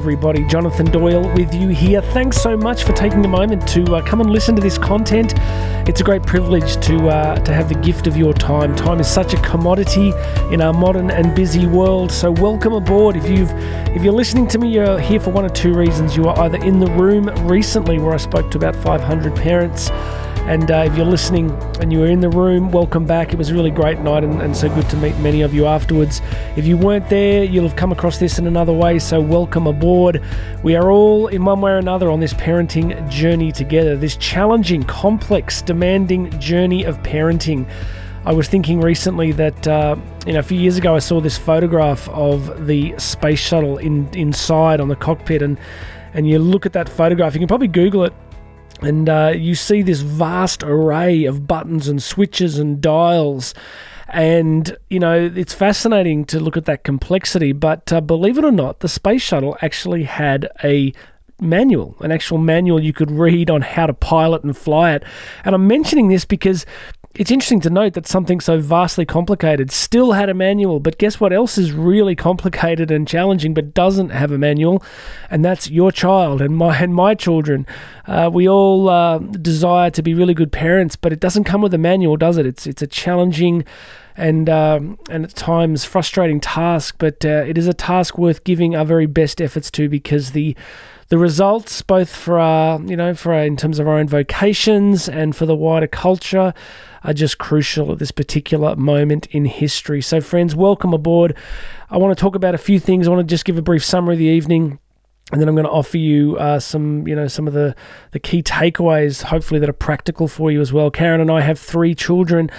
everybody. Jonathan Doyle with you here. Thanks so much for taking a moment to uh, come and listen to this content. It's a great privilege to uh, to have the gift of your time. Time is such a commodity in our modern and busy world. So welcome aboard. If you've if you're listening to me, you're here for one or two reasons. You are either in the room recently where I spoke to about 500 parents and uh, if you're listening and you were in the room, welcome back. It was a really great night and, and, so good to meet many of you afterwards. If you weren't there, you'll have come across this in another way, so welcome aboard. We are all, in one way or another, on this parenting journey together, this challenging, complex, demanding journey of parenting. I was thinking recently that uh, you know a few years ago I saw this photograph of the space shuttle in inside on the cockpit and and you look at that photograph you can probably google it and uh, you see this vast array of buttons and switches and dials. And, you know, it's fascinating to look at that complexity. But uh, believe it or not, the space shuttle actually had a manual, an actual manual you could read on how to pilot and fly it. And I'm mentioning this because it's interesting to note that something so vastly complicated still had a manual, but guess what else is really complicated and challenging but doesn't have a manual? And that's your child and my and my children. Uh, we all uh, desire to be really good parents, but it doesn't come with a manual, does it? It's it's a challenging and um, and at times frustrating task, but uh, it is a task worth giving our very best efforts to because the the results, both for our, you know, for our, in terms of our own vocations and for the wider culture, are just crucial at this particular moment in history. So, friends, welcome aboard. I want to talk about a few things. I want to just give a brief summary of the evening and then I'm going to offer you uh, some, you know, some of the the key takeaways, hopefully that are practical for you as well. Karen and I have three children.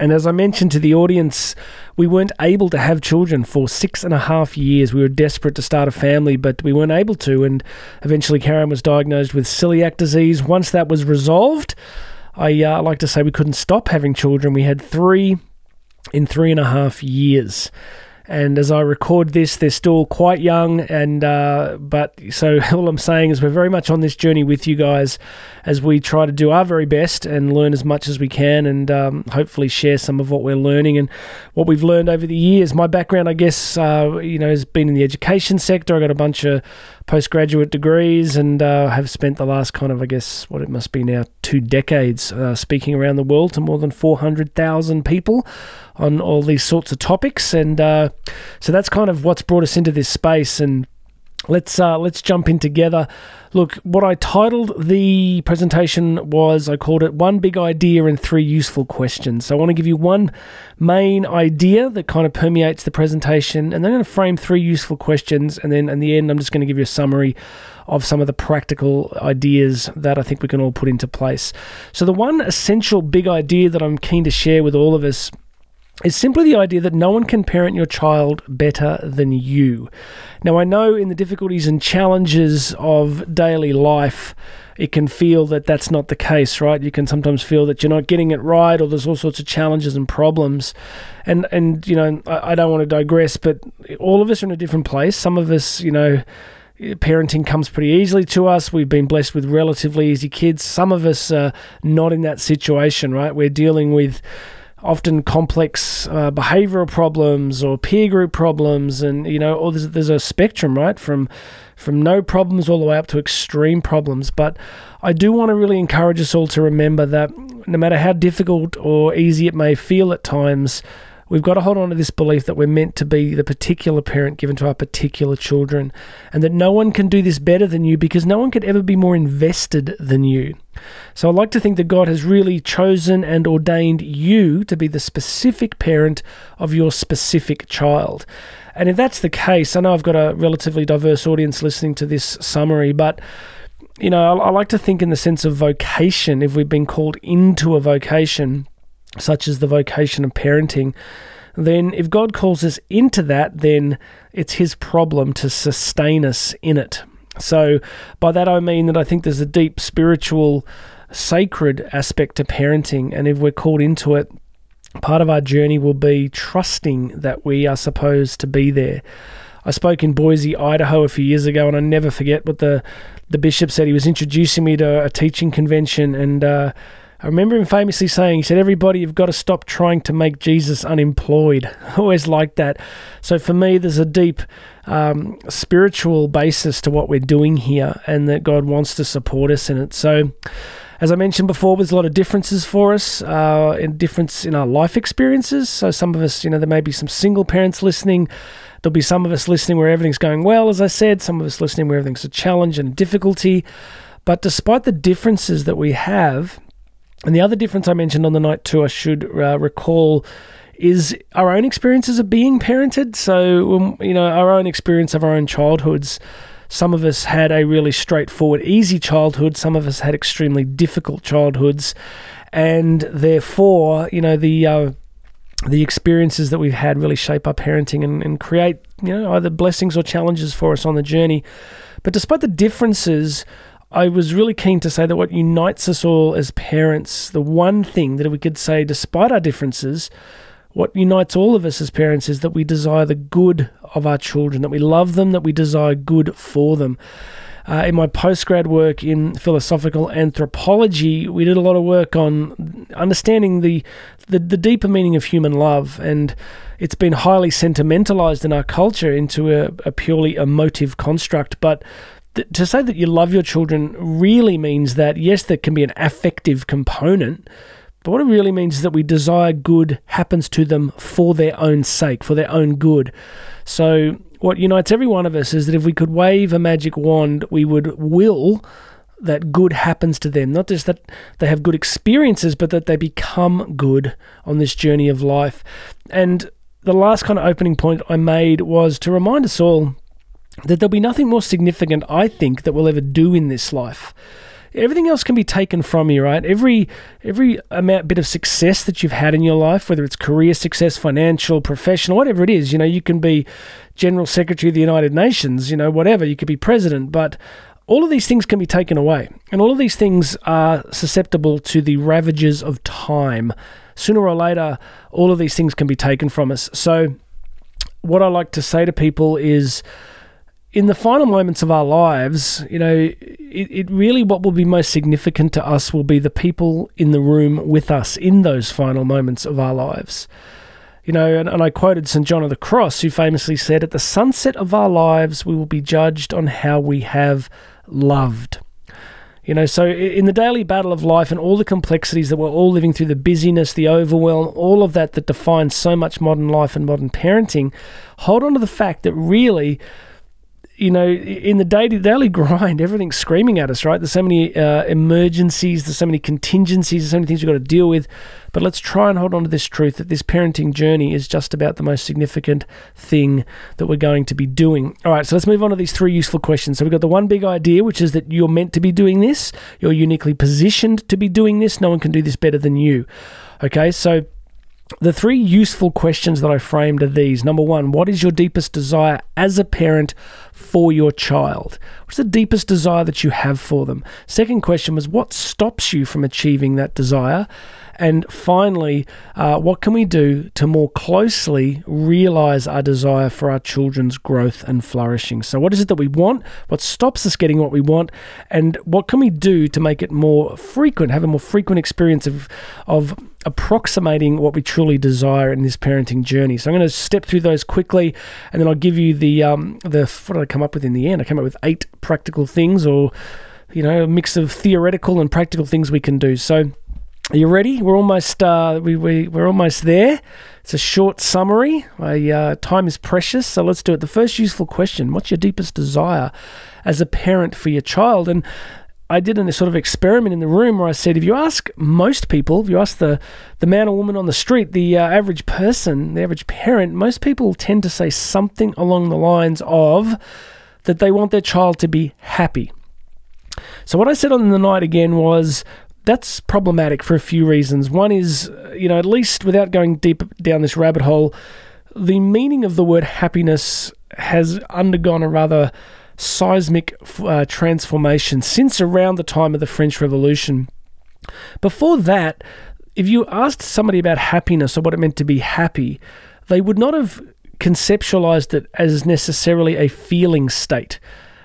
And as I mentioned to the audience, we weren't able to have children for six and a half years. We were desperate to start a family, but we weren't able to. And eventually, Karen was diagnosed with celiac disease. Once that was resolved, I uh, like to say we couldn't stop having children. We had three in three and a half years. And as I record this, they're still quite young, and uh, but so all I'm saying is we're very much on this journey with you guys as we try to do our very best and learn as much as we can, and um, hopefully share some of what we're learning and what we've learned over the years. My background, I guess, uh, you know, has been in the education sector. I got a bunch of postgraduate degrees and uh, have spent the last kind of, I guess, what it must be now, two decades uh, speaking around the world to more than 400,000 people on all these sorts of topics. And uh, so that's kind of what's brought us into this space. And let's uh, let's jump in together. Look, what I titled the presentation was I called it one big idea and three useful questions. So I want to give you one main idea that kind of permeates the presentation, and then I'm going to frame three useful questions, and then in the end, I'm just going to give you a summary of some of the practical ideas that I think we can all put into place. So the one essential big idea that I'm keen to share with all of us is simply the idea that no one can parent your child better than you. Now, I know in the difficulties and challenges of daily life, it can feel that that's not the case, right? You can sometimes feel that you're not getting it right, or there's all sorts of challenges and problems. And and you know, I, I don't want to digress, but all of us are in a different place. Some of us, you know, parenting comes pretty easily to us. We've been blessed with relatively easy kids. Some of us are not in that situation, right? We're dealing with often complex uh, behavioral problems or peer group problems and you know or there's, there's a spectrum right? From from no problems all the way up to extreme problems. But i do want to really encourage us all to remember that no matter how difficult or easy it may feel at times We've got to hold on to this belief that we're meant to be the particular parent given to our particular children, and that no one can do this better than you because no one could ever be more invested than you. So I like to think that God has really chosen and ordained you to be the specific parent of your specific child. And if that's the case, I know I've got a relatively diverse audience listening to this summary, but you know, I, like to think in the sense of vocation, if we've been called into a vocation, such as the vocation of parenting, then if God calls us into that, then it's His problem to sustain us in it. So, by that I mean that I think there's a deep spiritual, sacred aspect to parenting, and if we're called into it, part of our journey will be trusting that we are supposed to be there. I spoke in Boise, Idaho a few years ago, and I never forget what the the bishop said. He was introducing me to a teaching convention, and uh, I remember him famously saying, he said, Everybody, you've got to stop trying to make Jesus unemployed. Always like that. So for me, there's a deep um, spiritual basis to what we're doing here, and that God wants to support us in it. So, as I mentioned before, there's a lot of differences for us, uh, in difference in our life experiences. So some of us, you know, there may be some single parents listening. There'll be some of us listening where everything's going well, as I said. Some of us listening where everything's a challenge and difficulty. But despite the differences that we have, and the other difference I mentioned on the night too, I should uh, recall, is our own experiences of being parented. So, um, you know, our own experience of our own childhoods. Some of us had a really straightforward, easy childhood. Some of us had extremely difficult childhoods. And therefore, you know, the. Uh, the experiences that we've had really shape our parenting and, and create, you know, either blessings or challenges for us on the journey. But despite the differences, I was really keen to say that what unites us all as parents, the one thing that we could say, despite our differences, what unites all of us as parents is that we desire the good of our children, that we love them, that we desire good for them. Uh, in my postgrad work in philosophical anthropology, we did a lot of work on understanding the, the, the deeper meaning of human love, and it's been highly sentimentalized in our culture into a, a purely emotive construct. But to say that you love your children really means that, yes, there can be an affective component, but what it really means is that we desire good happens to them for their own sake, for their own good. So, what unites every one of us is that if we could wave a magic wand, we would will that good happens to them. Not just that they have good experiences, but that they become good on this journey of life. And the last kind of opening point I made was to remind us all that there'll be nothing more significant, I think, that we'll ever do in this life. Everything else can be taken from you, right? Every every amount bit of success that you've had in your life, whether it's career success, financial, professional, whatever it is, you know, you can be general secretary of the United Nations, you know, whatever, you could be president, but all of these things can be taken away. And all of these things are susceptible to the ravages of time. Sooner or later, all of these things can be taken from us. So what I like to say to people is in the final moments of our lives, you know, it, it, really what will be most significant to us will be the people in the room with us in those final moments of our lives. You know, and, and I quoted St. John of the Cross, who famously said, At the sunset of our lives, we will be judged on how we have loved. You know, so in the daily battle of life and all the complexities that we're all living through, the busyness, the overwhelm, all of that that defines so much modern life and modern parenting, hold on to the fact that really you know, in the daily daily grind, everything's screaming at us, right? There's so many uh, emergencies, there's so many contingencies, there's so many things we've got to deal with. But let's try and hold on to this truth that this parenting journey is just about the most significant thing that we're going to be doing. All right, so let's move on to these three useful questions. So we've got the one big idea, which is that you're meant to be doing this, you're uniquely positioned to be doing this, no one can do this better than you. Okay, so the three useful questions that I framed are these. Number one, what is your deepest desire as a parent for your child? What's the deepest desire that you have for them? Second question was, what stops you from achieving that desire? And finally, uh, what can we do to more closely realize our desire for our children's growth and flourishing? So, what is it that we want? What stops us getting what we want? And what can we do to make it more frequent, have a more frequent experience of, of approximating what we truly desire in this parenting journey? So, I'm going to step through those quickly and then I'll give you the, um, the what did I come up with in the end? I came up with eight practical things or you know, a mix of theoretical and practical things we can do. So, are you ready? We're almost uh, we, we we're almost there. It's a short summary. uh, time is precious, so let's do it. The first useful question: What's your deepest desire as a parent for your child? And I did a sort of experiment in the room where I said, if you ask most people, if you ask the the man or woman on the street, the uh, average person, the average parent, most people tend to say something along the lines of that they want their child to be happy. So what I said on the night again was that's problematic for a few reasons. One is, you know, at least without going deep down this rabbit hole, the meaning of the word happiness has undergone a rather seismic uh, transformation since around the time of the French Revolution. Before that, if you asked somebody about happiness or what it meant to be happy, they would not have conceptualized it as necessarily a feeling state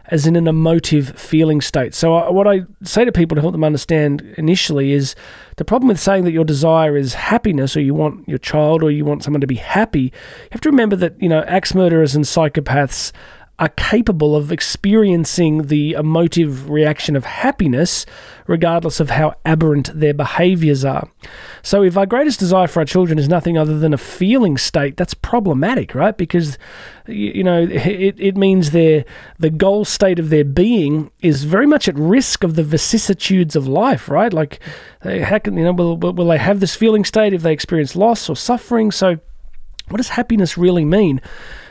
as in an emotive feeling state. So, uh, what I say to people to help them understand initially is the problem with saying that your desire is happiness, or you want your child, or you want someone to be happy. You have to remember that you know axe murderers and psychopaths are capable of experiencing the emotive reaction of happiness, regardless of how aberrant their behaviors are. So, if our greatest desire for our children is nothing other than a feeling state, that's problematic, right? Because, you know, it, it means their, the goal state of their being is very much at risk of the vicissitudes of life, right? Like, how can, you know, will, will they have this feeling state if they experience loss or suffering? So, what does happiness really mean?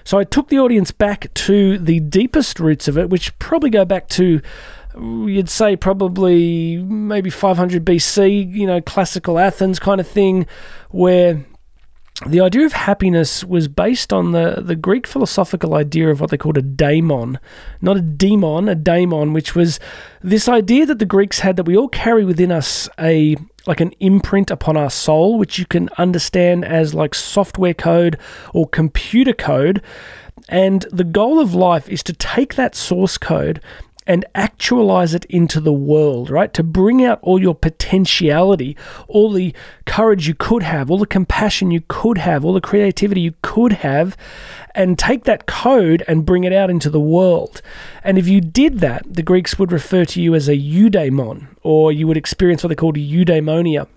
So I took the audience back to the deepest roots of it, which probably go back to you'd say probably maybe 500 BC, you know, classical Athens kind of thing, where the idea of happiness was based on the, the Greek philosophical idea of what they called a daemon. Not a demon, a daemon, which was this idea that the Greeks had that we all carry within us a like an imprint upon our soul, which you can understand as like software code or computer code. And the goal of life is to take that source code and actualize it into the world, right? To bring out all your potentiality, all the courage you could have, all the compassion you could have, all the creativity you could have, and take that code and bring it out into the world. And if you did that, the Greeks would refer to you as a eudaimon, or you would experience what they called eudaimonia.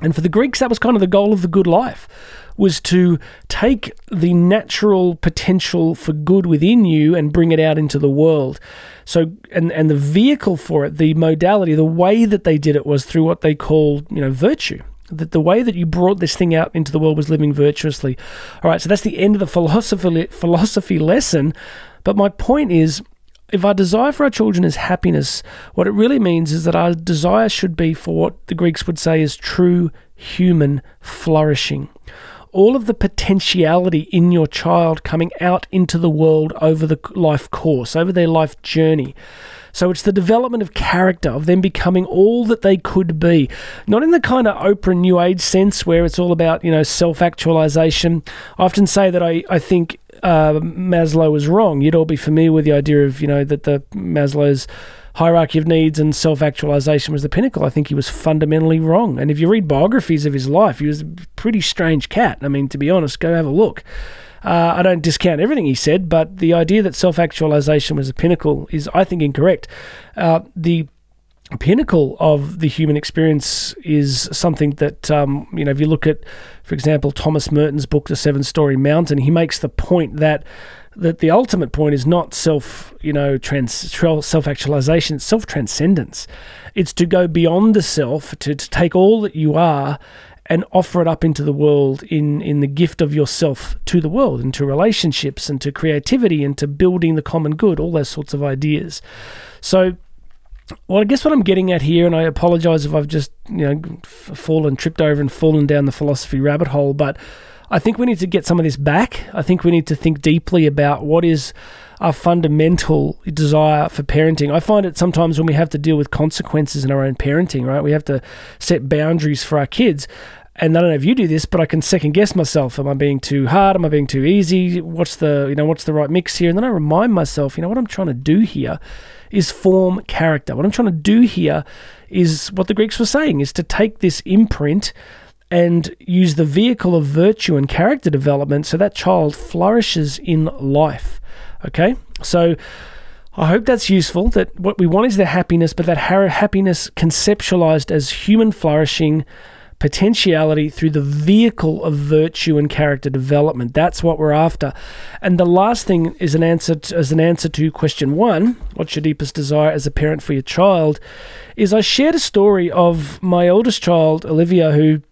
And for the Greeks, that was kind of the goal of the good life was to take the natural potential for good within you and bring it out into the world. So, and and the vehicle for it, the modality, the way that they did it was through what they called, you know, virtue. That the way that you brought this thing out into the world was living virtuously. All right, so that's the end of the philosophy philosophy lesson. But my point is, if our desire for our children is happiness, what it really means is that our desire should be for what the Greeks would say is true human flourishing all of the potentiality in your child coming out into the world over the life course, over their life journey. So it's the development of character, of them becoming all that they could be. Not in the kind of Oprah New Age sense where it's all about, you know, self actualization. I often say that I, I think uh, Maslow was wrong. You'd all be familiar with the idea of, you know, that the Maslow's hierarchy of needs and self actualization was the pinnacle. I think he was fundamentally wrong. And if you read biographies of his life, he was a pretty strange cat. I mean, to be honest, go have a look. Uh, I don't discount everything he said, but the idea that self actualization was the pinnacle is, I think, incorrect. Uh, the pinnacle of the human experience is something that um, you know if you look at for example thomas merton's book the seven storey mountain he makes the point that that the ultimate point is not self, you know, trans, self actualization, it's self transcendence. It's to go beyond the self, to, to take all that you are and offer it up into the world in, in the gift of yourself to the world, into relationships and to creativity and to building the common good, all those sorts of ideas. So, well, I guess what I'm getting at here, and I apologize if I've just, you know, fallen, tripped over and fallen down the philosophy rabbit hole, but I think we need to get some of this back. I think we need to think deeply about what is our fundamental desire for parenting. I find it sometimes when we have to deal with consequences in our own parenting, right? We have to set boundaries for our kids. And I don't know if you do this, but I can second guess myself. Am I being too hard? Am I being too easy? What's the you know what's the right mix here? And then I remind myself, you know, what I'm trying to do here is form character. What I'm trying to do here is what the Greeks were saying is to take this imprint and use the vehicle of virtue and character development so that child flourishes in life. Okay? So I hope that's useful. That what we want is their happiness, but that happiness conceptualized as human flourishing potentiality through the vehicle of virtue and character development. That's what we're after. And the last thing is an answer to, as an answer to question one: What's your deepest desire as a parent for your child? Is I shared a story of my oldest child, Olivia, who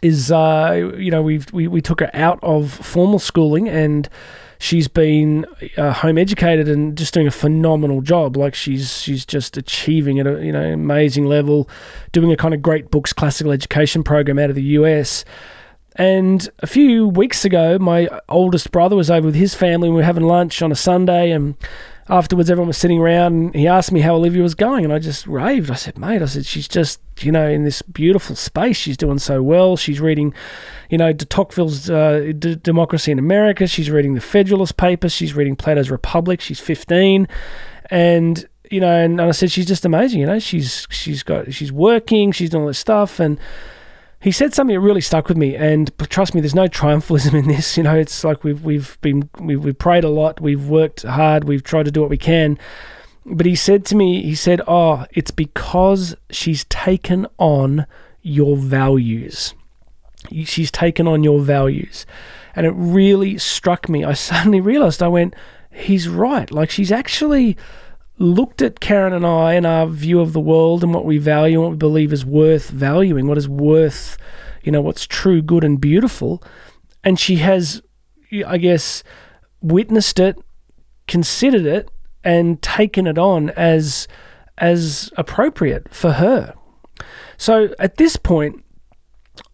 is uh, you know we we we took her out of formal schooling and she's been uh, home educated and just doing a phenomenal job. Like she's she's just achieving at a you know amazing level, doing a kind of great books classical education program out of the US. And a few weeks ago, my oldest brother was over with his family. and We were having lunch on a Sunday, and afterwards, everyone was sitting around and he asked me how Olivia was going, and I just raved. I said, "Mate, I said she's just you know in this beautiful space. She's doing so well. She's reading, you know, de Tocqueville's uh, D- Democracy in America. She's reading the Federalist Papers. She's reading Plato's Republic. She's 15." and you know, and, and I said she's just amazing. You know, she's she's got she's working, she's doing all this stuff, and he said something that really stuck with me. And trust me, there's no triumphalism in this. You know, it's like we've we've been we've, we've prayed a lot, we've worked hard, we've tried to do what we can. But he said to me, he said, "Oh, it's because she's taken on your values. She's taken on your values." And it really struck me. I suddenly realized I went, he's right. Like she's actually looked at Karen and I and our view of the world and what we value and what we believe is worth valuing, what is worth, you know, what's true, good, and beautiful. And she has, I guess, witnessed it, considered it, and taken it on as as appropriate for her. So at this point,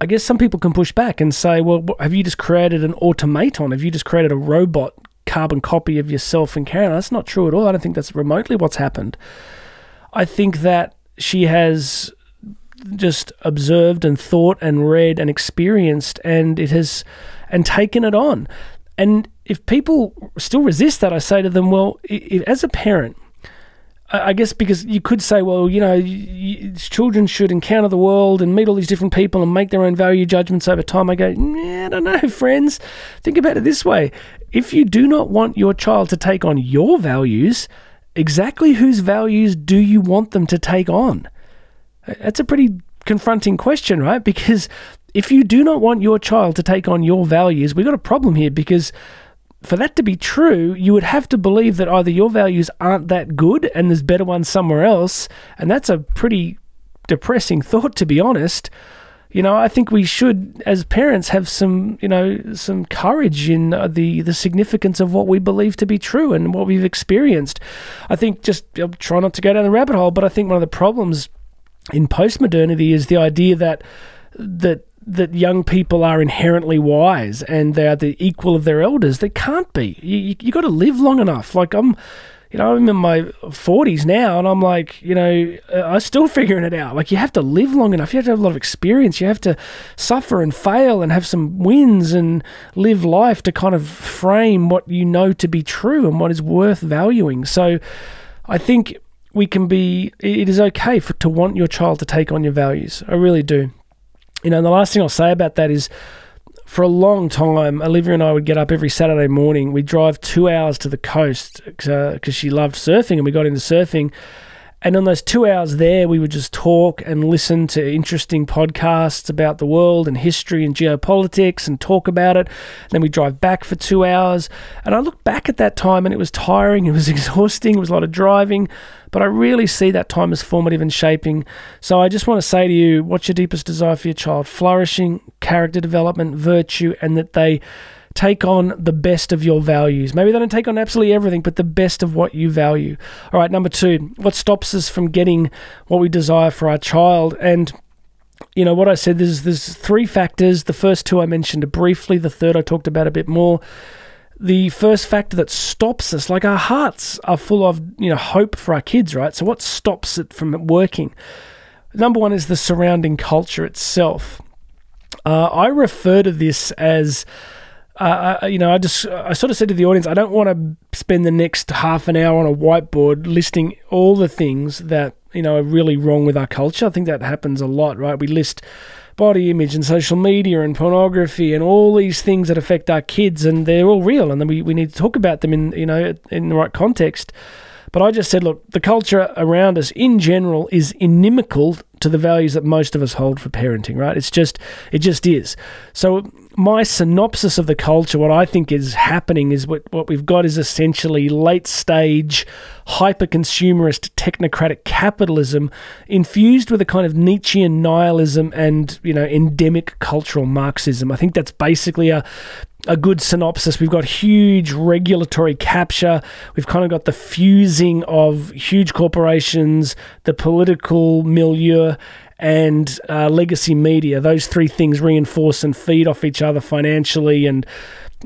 I guess some people can push back and say, well, have you just created an automaton? Have you just created a robot carbon copy of yourself and Karen. That's not true at all. I don't think that's remotely what's happened. I think that she has just observed and thought and read and experienced and it has and taken it on. And if people still resist that, I say to them, well, as a parent, I guess because you could say, well, you know, children should encounter the world and meet all these different people and make their own value judgments over time. I go, I don't know, friends. Think about it this way if you do not want your child to take on your values, exactly whose values do you want them to take on? That's a pretty confronting question, right? Because if you do not want your child to take on your values, we've got a problem here because for that to be true, you would have to believe that either your values aren't that good and there's better ones somewhere else. And that's a pretty depressing thought, to be honest. You know, I think we should, as parents, have some, you know, some courage in uh, the the significance of what we believe to be true and what we've experienced. I think just try not to go down the rabbit hole, but I think one of the problems in postmodernity is the idea that that that young people are inherently wise and they are the equal of their elders. They can't be. You, you, you got to live long enough. Like I'm, you know, I'm in my 40s now and I'm like, you know, uh, I'm still figuring it out. Like you have to live long enough. You have to have a lot of experience. You have to suffer and fail and have some wins and live life to kind of frame what you know to be true and what is worth valuing. So I think we can be, it is okay for, to want your child to take on your values. I really do. You know, and the last thing I'll say about that is for a long time, Olivia and I would get up every Saturday morning. We'd drive two hours to the coast because uh, she loved surfing and we got into surfing. And on those two hours there, we would just talk and listen to interesting podcasts about the world and history and geopolitics and talk about it. And then we drive back for two hours. And I look back at that time and it was tiring, it was exhausting, it was a lot of driving. But I really see that time as formative and shaping. So I just want to say to you what's your deepest desire for your child? Flourishing, character development, virtue, and that they take on the best of your values. Maybe they don't take on absolutely everything, but the best of what you value. All right, number two, what stops us from getting what we desire for our child? And you know what I said. There's there's three factors. The first two I mentioned briefly. The third I talked about a bit more. The first factor that stops us, like our hearts are full of you know hope for our kids, right? So what stops it from working? Number one is the surrounding culture itself. Uh, I refer to this as uh, I, you know, I just I sort of said to the audience, I don't want to spend the next half an hour on a whiteboard listing all the things that you know are really wrong with our culture. I think that happens a lot, right? We list body image and social media and pornography and all these things that affect our kids, and they're all real, and then we, we need to talk about them in you know in the right context. But I just said, look, the culture around us in general is inimical to the values that most of us hold for parenting, right? It's just, it just is. So my synopsis of the culture, what I think is happening is what, what we've got is essentially late stage, hyper consumerist, technocratic capitalism infused with a kind of Nietzschean nihilism and, you know, endemic cultural Marxism. I think that's basically a a good synopsis. We've got huge regulatory capture. We've kind of got the fusing of huge corporations, the political milieu, and uh, legacy media. Those three things reinforce and feed off each other financially, and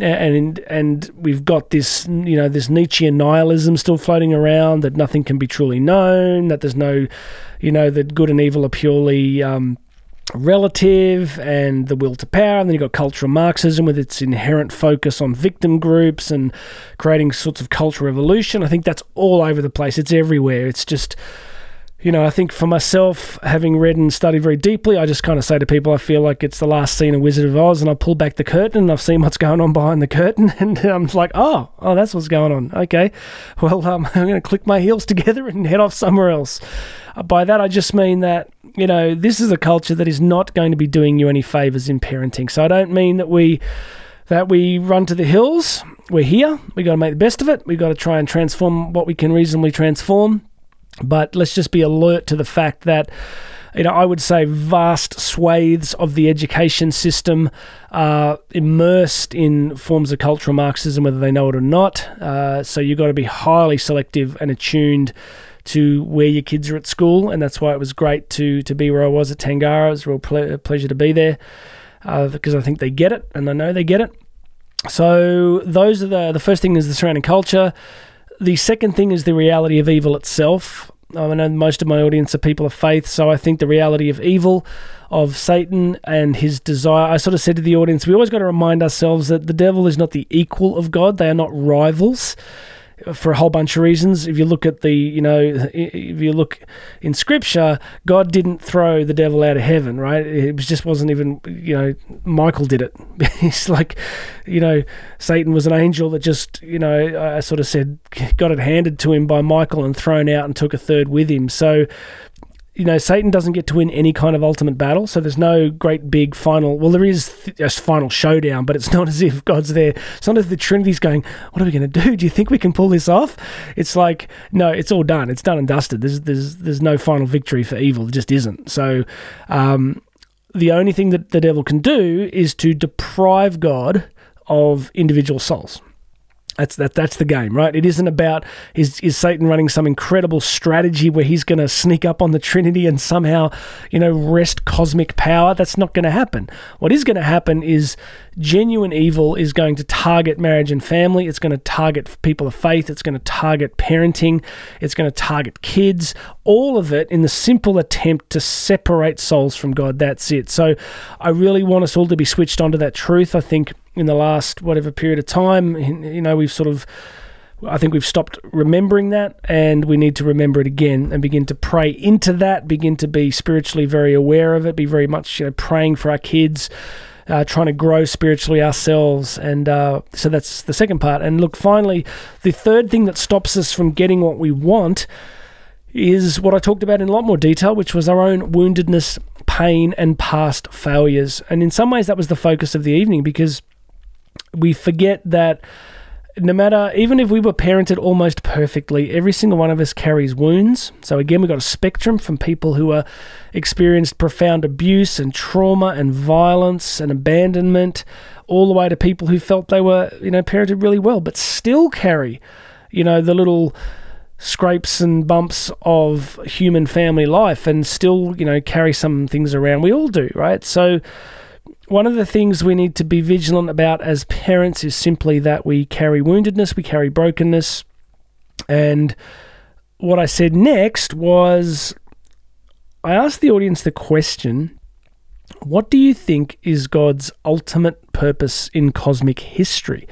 and and we've got this you know this Nietzschean nihilism still floating around that nothing can be truly known, that there's no, you know, that good and evil are purely um, relative and the will to power. And then you've got cultural Marxism with its inherent focus on victim groups and creating sorts of cultural revolution. I think that's all over the place. It's everywhere. It's just you know, I think for myself, having read and studied very deeply, I just kind of say to people, I feel like it's the last scene of Wizard of Oz, and I pull back the curtain and I've seen what's going on behind the curtain, and I'm like, oh, oh, that's what's going on. Okay, well, um, I'm going to click my heels together and head off somewhere else. Uh, by that, I just mean that you know this is a culture that is not going to be doing you any favors in parenting. So I don't mean that we that we run to the hills. We're here. We got to make the best of it. We got to try and transform what we can reasonably transform but let's just be alert to the fact that you know, I would say vast swathes of the education system are immersed in forms of cultural Marxism, whether they know it or not. Uh, so you've got to be highly selective and attuned to where your kids are at school, and that's why it was great to to be where I was at Tangara. It was a real ple- pleasure to be there uh, because I think they get it, and I know they get it. So those are the the first thing is the surrounding culture. The second thing is the reality of evil itself. I know most of my audience are people of faith, so I think the reality of evil, of Satan and his desire. I sort of said to the audience, we always got to remind ourselves that the devil is not the equal of God, they are not rivals for a whole bunch of reasons. If you look at the, you know, if you look in Scripture, God didn't throw the devil out of heaven, right? It just wasn't even, you know, Michael did it. it's like, you know, Satan was an angel that just, you know, I sort of said, got it handed to him by Michael and thrown out and took a third with him. So you know, Satan doesn't get to win any kind of ultimate battle, so there's no great big final. Well, there is a final showdown, but it's not as if God's there. It's not as if the Trinity's going, "What are we going to do? Do you think we can pull this off?" It's like, no, it's all done. It's done and dusted. There's there's there's no final victory for evil. It just isn't. So, um, the only thing that the devil can do is to deprive God of individual souls. That's that. That's the game, right? It isn't about is is Satan running some incredible strategy where he's going to sneak up on the Trinity and somehow, you know, wrest cosmic power. That's not going to happen. What is going to happen is genuine evil is going to target marriage and family. It's going to target people of faith. It's going to target parenting. It's going to target kids. All of it in the simple attempt to separate souls from God. That's it. So, I really want us all to be switched onto that truth. I think in the last whatever period of time. You know, we've sort of, I think we've stopped remembering that, and we need to remember it again and begin to pray into that, begin to be spiritually very aware of it, be very much you know, praying for our kids. Uh, trying to grow spiritually ourselves. And uh, so that's the second part. And look, finally, the third thing that stops us from getting what we want is what I talked about in a lot more detail, which was our own woundedness, pain, and past failures. And in some ways, that was the focus of the evening because we forget that no matter, even if we were parented almost perfectly, every single one of us carries wounds. So again, we've got a spectrum from people who are experienced profound abuse and trauma and violence and abandonment, all the way to people who felt they were, you know, parented really well, but still carry, you know, the little scrapes and bumps of human family life and still, you know, carry some things around. We all do, right? So one of the things we need to be vigilant about as parents is simply that we carry woundedness, we carry brokenness. And what I said next was I asked the audience the question what do you think is God's ultimate purpose in cosmic history?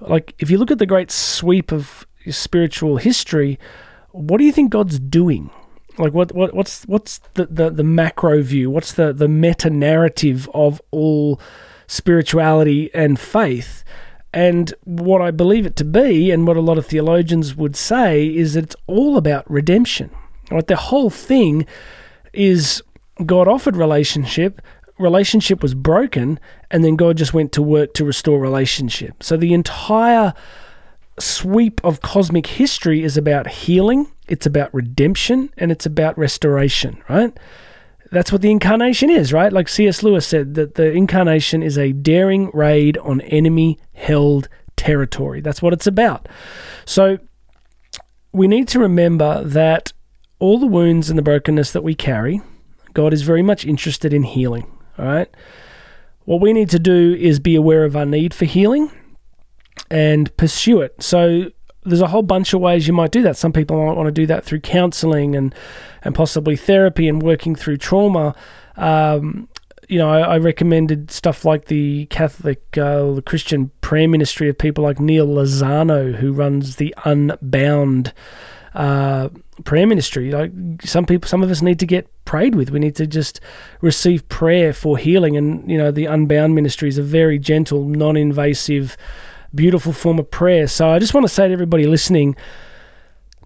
Like, if you look at the great sweep of spiritual history, what do you think God's doing? Like what, what what's what's the, the, the macro view? What's the, the meta narrative of all spirituality and faith? And what I believe it to be, and what a lot of theologians would say, is that it's all about redemption. Right? The whole thing is God offered relationship, relationship was broken, and then God just went to work to restore relationship. So the entire sweep of cosmic history is about healing, it's about redemption, and it's about restoration, right? That's what the incarnation is, right? Like C.S. Lewis said, that the incarnation is a daring raid on enemy held territory. That's what it's about. So we need to remember that all the wounds and the brokenness that we carry, God is very much interested in healing, all right? What we need to do is be aware of our need for healing and pursue it. So there's a whole bunch of ways you might do that. Some people might want to do that through counseling and and possibly therapy and working through trauma. Um, you know, I, I, recommended stuff like the Catholic, uh, the Christian prayer ministry of people like Neal Lozano, who runs the Unbound uh, prayer ministry. Like some people, some of us need to get prayed with. We need to just receive prayer for healing. And you know, the Unbound ministry is a very gentle, non-invasive, beautiful form of prayer. So I just want to say to everybody listening,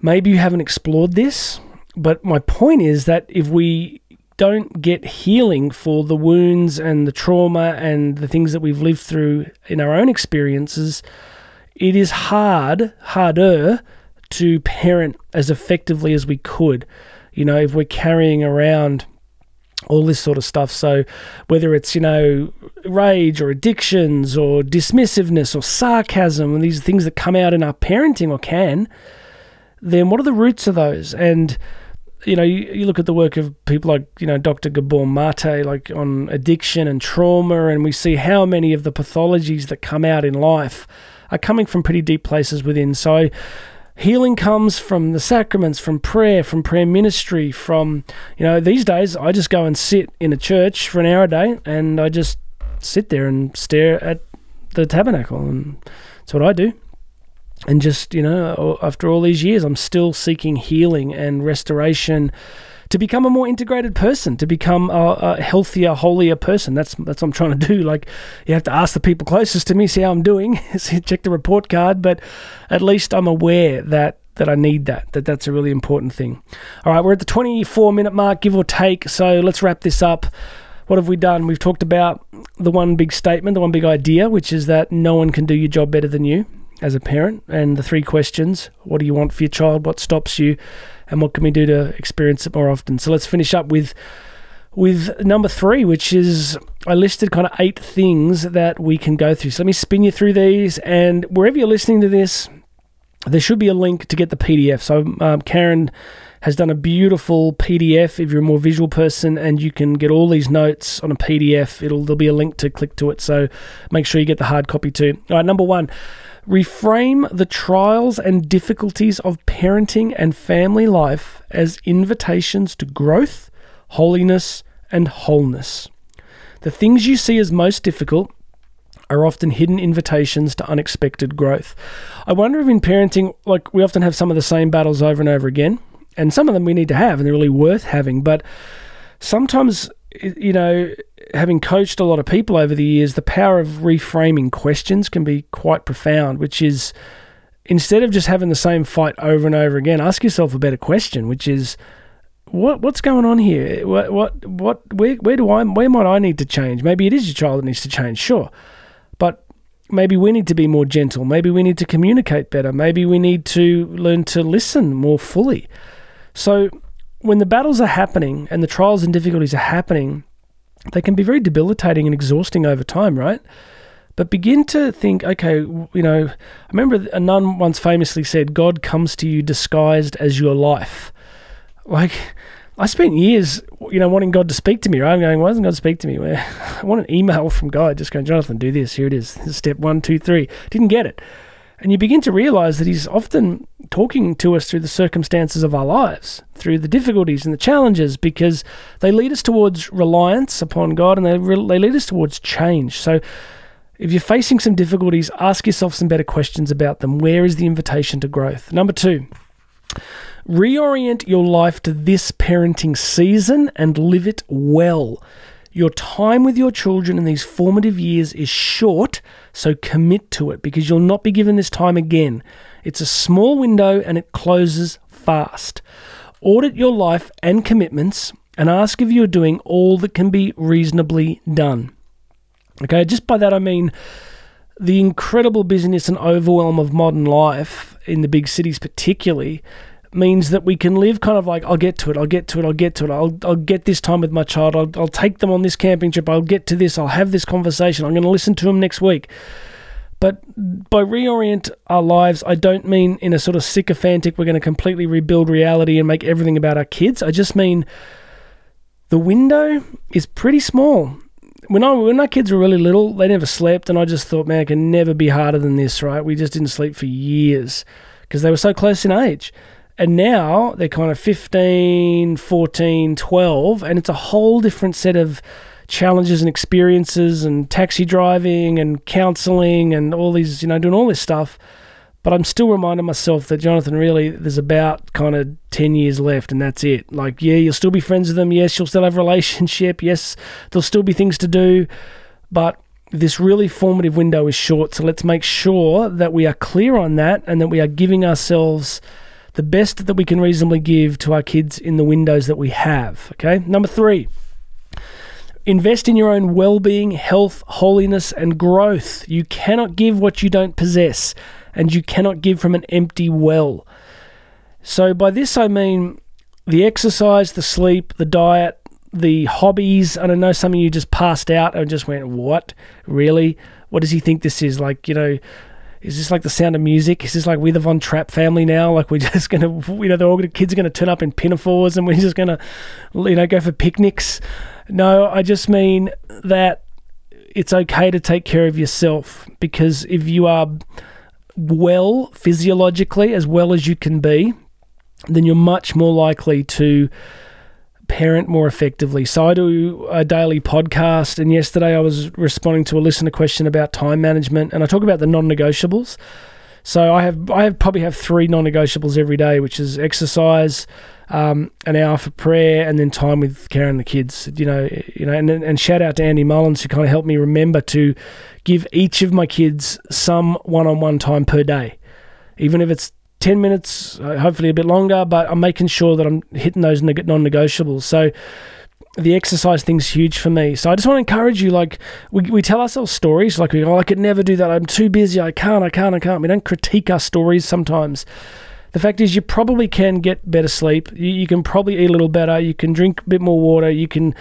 maybe you haven't explored this, but my point is that if we don't get healing for the wounds and the trauma and the things that we've lived through in our own experiences, it is hard, harder to parent as effectively as we could. You know, if we're carrying around all this sort of stuff. So, whether it's, you know, rage or addictions or dismissiveness or sarcasm and these things that come out in our parenting or can, then what are the roots of those? And you know, you, you, look at the work of people like, you know, Dr. Gabor Mate, like on addiction and trauma, and we see how many of the pathologies that come out in life are coming from pretty deep places within. So, healing comes from the sacraments, from prayer, from prayer ministry, from, you know, these days I just go and sit in a church for an hour a day and I just sit there and stare at the tabernacle, and that's what I do. And just you know after all these years i'm still seeking healing and restoration to become a more integrated person to become a, a, healthier holier person that's that's what i'm trying to do like you have to ask the people closest to me see how i'm doing check the report card but at least i'm aware that that I need that that that's a really important thing. All right, we're at the 24 minute mark give or take, so let's wrap this up. What have we done? We've talked about the one big statement, the one big idea, which is that no one can do your job better than you as a parent and the three questions what do you want for your child what stops you and what can we do to experience it more often so let's finish up with with number three which is i listed kind of eight things that we can go through so let me spin you through these and wherever you're listening to this there should be a link to get the pdf so um, karen has done a beautiful PDF if you're a more visual person, and you can get all these notes on a PDF. It'll there'll be a link to click to it, so make sure you get the hard copy too. All right, number one, Reframe the trials and difficulties of parenting and family life as invitations to growth, holiness, and wholeness. The things you see as most difficult are often hidden invitations to unexpected growth. I wonder if in parenting, like we often have some of the same battles over and over again, and some of them we need to have and they're really worth having, but sometimes, you know, having coached a lot of people over the years, the power of reframing questions can be quite profound, which is instead of just having the same fight over and over again, ask yourself a better question, which is what what's going on here? What what what where where do I where might I need to change? Maybe it is your child that needs to change, sure. But maybe we need to be more gentle. Maybe we need to communicate better. Maybe we need to learn to listen more fully. So when the battles are happening and the trials and difficulties are happening, they can be very debilitating and exhausting over time, right? But begin to think, okay, you know, I remember a nun once famously said, God comes to you disguised as your life. Like, I spent years, you know, wanting God to speak to me, right? I'm going, why doesn't God speak to me? Well, I want an email from God just going, Jonathan, do this. Here it is. Step one, two, three. Didn't get it. And you begin to realize that He's often talking to us through the circumstances of our lives, through the difficulties and the challenges, because they lead us towards reliance upon God and they, re- they lead us towards change. So, if you're facing some difficulties, ask yourself some better questions about them. Where is the invitation to growth? Number two, reorient your life to this parenting season and live it well. Your time with your children in these formative years is short, so commit to it because you'll not be given this time again. It's a small window and it closes fast. Audit your life and commitments and ask if you're doing all that can be reasonably done. Okay, just by that I mean the incredible busyness and overwhelm of modern life in the big cities, particularly, means that we can live kind of like I'll get to it, I'll get to it, I'll get to it, I'll, I'll get this time with my child, I'll, I'll take them on this camping trip, I'll get to this, I'll have this conversation, I'm going to listen to them next week. But by reorient our lives, I don't mean in a sort of sycophantic, we're going to completely rebuild reality and make everything about our kids. I just mean the window is pretty small. When I when our kids were really little, they never slept, and I just thought, man, it can never be harder than this, right? We just didn't sleep for years because they were so close in age. And now they're kind of 15, 14, 12, and it's a whole different set of challenges and experiences and taxi driving and counseling and all these, you know, doing all this stuff. But I'm still reminding myself that Jonathan, really, there's about kind of 10 years left and that's it. Like, yeah, you'll still be friends with them. Yes, you'll still have a relationship. Yes, there'll still be things to do. But this really formative window is short. So let's make sure that we are clear on that and that we are giving ourselves the best that we can reasonably give to our kids in the windows that we have. Okay. Number three, invest in your own well being, health, holiness, and growth. You cannot give what you don't possess and you cannot give from an empty well. So, by this I mean the exercise, the sleep, the diet, the hobbies. I don't know some of you just passed out and just went, What? Really? What does he think this is? Like, you know, is this like the sound of music? Is this like we're the Von Trapp family now? Like we're just gonna, you know, the kids are gonna turn up in pinafores and we're just gonna, you know, go for picnics. No, I just mean that it's okay to take care of yourself because if you are well physiologically as well as you can be, then you're much more likely to parent more effectively. So I do a daily podcast, and yesterday I was responding to a listener question about time management, and I talk about the non-negotiables. So I have I have probably have three non-negotiables every day, which is exercise, um, an hour for prayer, and then time with Karen and the kids. You know, you know, and and shout out to Andy Mullins who kind of helped me remember to give each of my kids some one-on-one time per day, even if it's 10 minutes, uh, hopefully a bit longer, but I'm making sure that I'm hitting those non negotiables. So the exercise thing's huge for me. So I just want to encourage you like, we, we tell ourselves stories like, oh, I could never do that. I'm too busy. I can't, I can't, I can't. We don't critique our stories sometimes. The fact is, you probably can get better sleep. You, you, can probably eat a little better. You can drink a bit more water. You can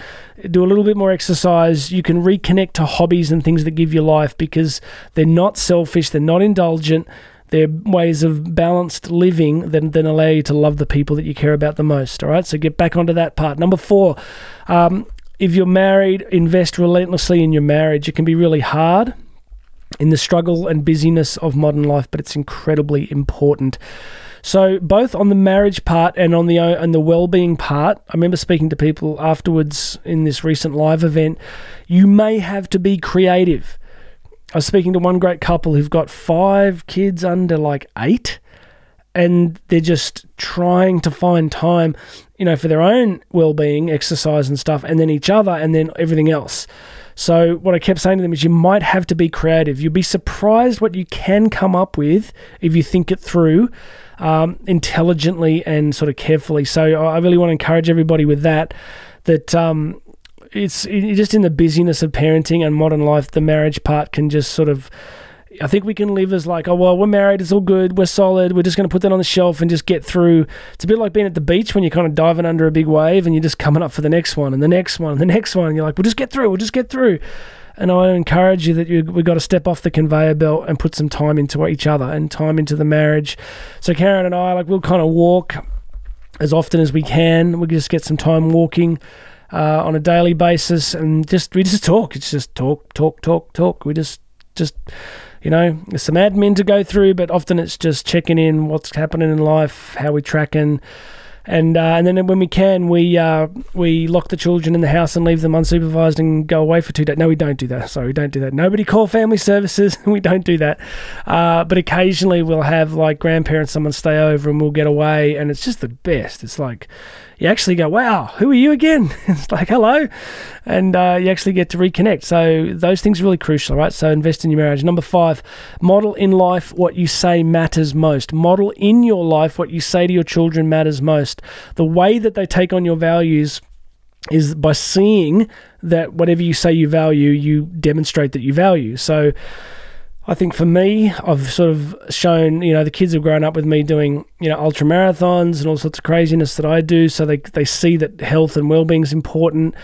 do a little bit more exercise. You can reconnect to hobbies and things that give you life because they're not selfish. They're not indulgent. They're ways of balanced living that then allow you to love the people that you care about the most. All right, so get back onto that part. Number four, um, if you're married, invest relentlessly in your marriage. It can be really hard in the struggle and busyness of modern life, but it's incredibly important. So both on the marriage part and on the and the well-being part, I remember speaking to people afterwards in this recent live event. You may have to be creative. I was speaking to one great couple who've got five kids under like eight, and they're just trying to find time, you know, for their own well-being, exercise and stuff, and then each other, and then everything else. So what I kept saying to them is, you might have to be creative. You'll be surprised what you can come up with if you think it through um, intelligently and sort of carefully. So I really want to encourage everybody with that. That um, it's just in the busyness of parenting and modern life, the marriage part can just sort of. I think we can live as like, oh well, we're married, it's all good, we're solid, we're just going to put that on the shelf and just get through. It's a bit like being at the beach when you're kind of diving under a big wave and you're just coming up for the next one and the next one and the next one, and you're like, we'll just get through, we'll just get through. And I encourage you that you, we've got to step off the conveyor belt and put some time into each other and time into the marriage. So Karen and I, like, we'll kind of walk as often as we can. We just get some time walking uh, on a daily basis, and just we just talk. It's just talk, talk, talk, talk. We just just you know, there's some admin to go through, but often it's just checking in what's happening in life, how we're tracking and uh, and then when we can, we uh, we lock the children in the house and leave them unsupervised and go away for two days. No, we don't do that. Sorry, we don't do that. Nobody call family services. we don't do that. Uh, but occasionally we'll have like grandparents, someone stay over, and we'll get away, and it's just the best. It's like you actually go, wow, who are you again? it's like, hello. And uh, you actually get to reconnect. So those things are really crucial, right? So invest in your marriage. Number five, model in life what you say matters most. Model in your life what you say to your children matters most. The way that they take on your values is by seeing that whatever you say you value, you demonstrate that you value. So, I think for me, I've sort of shown, you know, the kids have grown up with me doing, you know, ultra marathons and all sorts of craziness that I do. So they, they see that health and well being is important.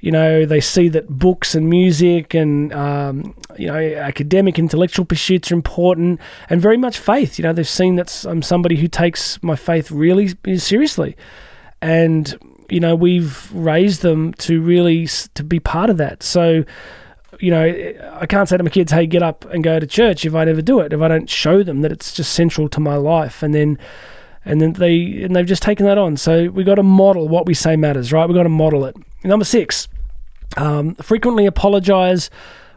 You know, they see that books and music and, um, you know, academic, intellectual pursuits are important and very much faith. You know, they've seen that I'm somebody who takes my faith really seriously. And, you know, we've raised them to really to be part of that. So, you know, I can't say to my kids, hey, get up and go to church if I never do it, if I don't show them that it's just central to my life. And then, and then they and they've just taken that on. So we got to model what we say matters, right? We've got to model it. Number six, um, frequently apologize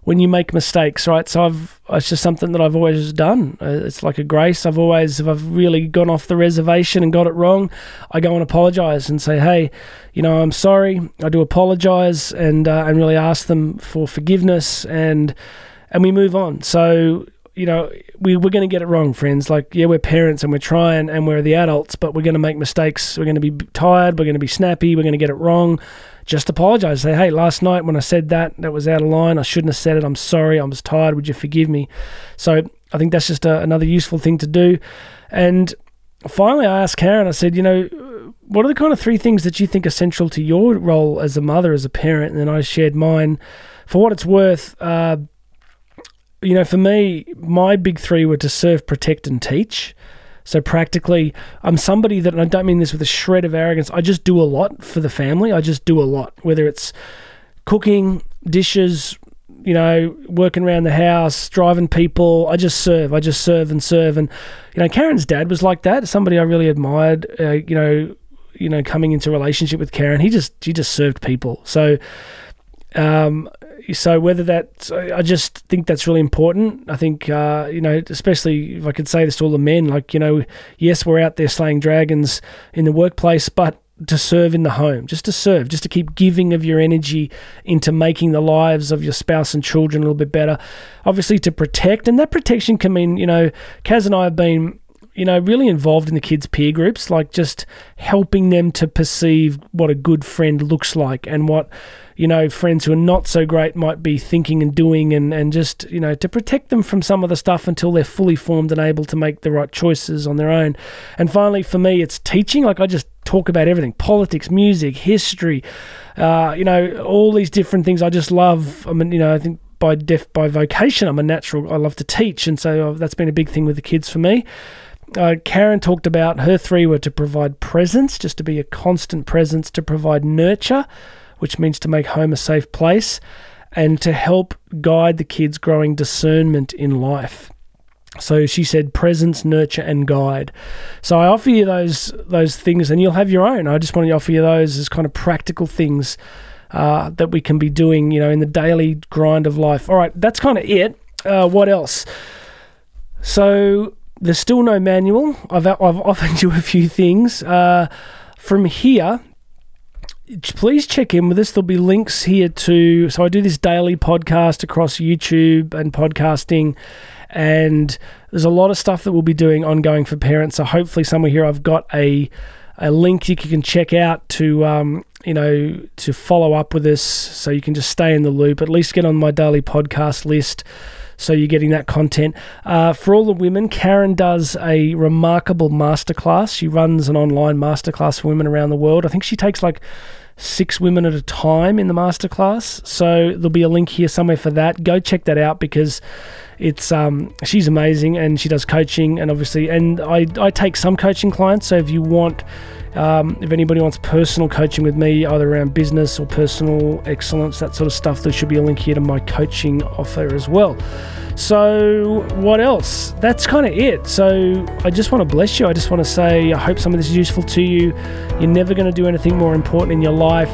when you make mistakes, right? So I've it's just something that I've always done. Uh, it's like a grace. I've always if I've really gone off the reservation and got it wrong, I go and apologize and say, hey, you know, I'm sorry. I do apologize and uh, and really ask them for forgiveness and and we move on. So you know, we, we're going to get it wrong, friends. Like, yeah, we're parents and we're trying and we're the adults, but we're going to make mistakes. We're going to be tired. We're going to be snappy. We're going to get it wrong just apologize. Say, hey, last night when I said that, that was out of line. I shouldn't have said it. I'm sorry. I was tired. Would you forgive me? So I think that's just a, another useful thing to do. And finally, I asked Karen, I said, you know, what are the kind of three things that you think are central to your role as a mother, as a parent? And then I shared mine. For what it's worth, uh, you know, for me, my big three were to serve, protect, and teach. So practically, I'm somebody that, and I don't mean this with a shred of arrogance, I just do a lot for the family. I just do a lot, whether it's cooking, dishes, you know, working around the house, driving people. I just serve. I just serve and serve. And, you know, Karen's dad was like that. Somebody I really admired, uh, you know, you know, coming into relationship with Karen, he just, he just served people. So, um, so whether that, I just think that's really important. I think, uh, you know, especially if I could say this to all the men, like, you know, yes, we're out there slaying dragons in the workplace, but to serve in the home, just to serve, just to keep giving of your energy into making the lives of your spouse and children a little bit better. Obviously, to protect, and that protection can mean, you know, Kaz and I have been you know, really involved in the kids' peer groups, like just helping them to perceive what a good friend looks like and what, you know, friends who are not so great might be thinking and doing, and, and just, you know, to protect them from some of the stuff until they're fully formed and able to make the right choices on their own. And finally, for me, it's teaching. Like, I just talk about everything politics, music, history, uh, you know, all these different things I just love. I mean, you know, I think by def by vocation, I'm a natural. I love to teach, and so uh, that's been a big thing with the kids for me. Uh, Karen talked about her three were to provide presence, just to be a constant presence, to provide nurture, which means to make home a safe place, and to help guide the kids growing discernment in life. So she said presence, nurture, and guide. So I offer you those those things, and you'll have your own. I just want to offer you those as kind of practical things uh, that we can be doing, you know, in the daily grind of life. All right, that's kind of it. Uh, what else? So there's still no manual. I've I've offered you a few things. Uh, from here, please check in with us. There'll be links here to. So I do this daily podcast across YouTube and podcasting, and there's a lot of stuff that we'll be doing ongoing for parents. So hopefully, somewhere here I've got a a link you can check out to um, you know to follow up with us, so you can just stay in the loop. At least get on my daily podcast list so you're getting that content. Uh, for all the women, Karen does a remarkable masterclass. She runs an online masterclass for women around the world. I think she takes like six women at a time in the masterclass. So there'll be a link here somewhere for that. Go check that out because it's um, she's amazing and she does coaching and obviously and I, I take some coaching clients. So if you want um, if anybody wants personal coaching with me, either around business or personal excellence, that sort of stuff, there should be a link here to my coaching offer as well. So, what else? That's kind of it. So, I just want to bless you. I just want to say, I hope some of this is useful to you. You're never going to do anything more important in your life.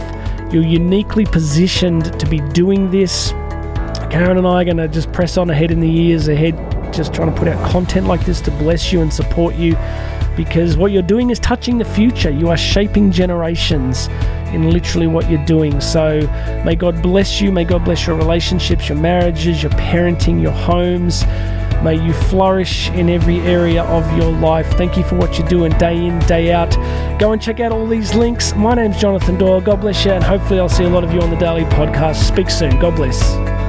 You're uniquely positioned to be doing this. Karen and I are going to just press on ahead in the years ahead, just trying to put out content like this to bless you and support you because what you're doing is touching the future. You are shaping generations in literally what you're doing. So may God bless you. May God bless your relationships, your marriages, your parenting, your homes. May you flourish in every area of your life. Thank you for what you're doing day in, day out. Go and check out all these links. My name's Jonathan Doyle. God bless you, and hopefully, I'll see a lot of you on the daily podcast. Speak soon. God bless.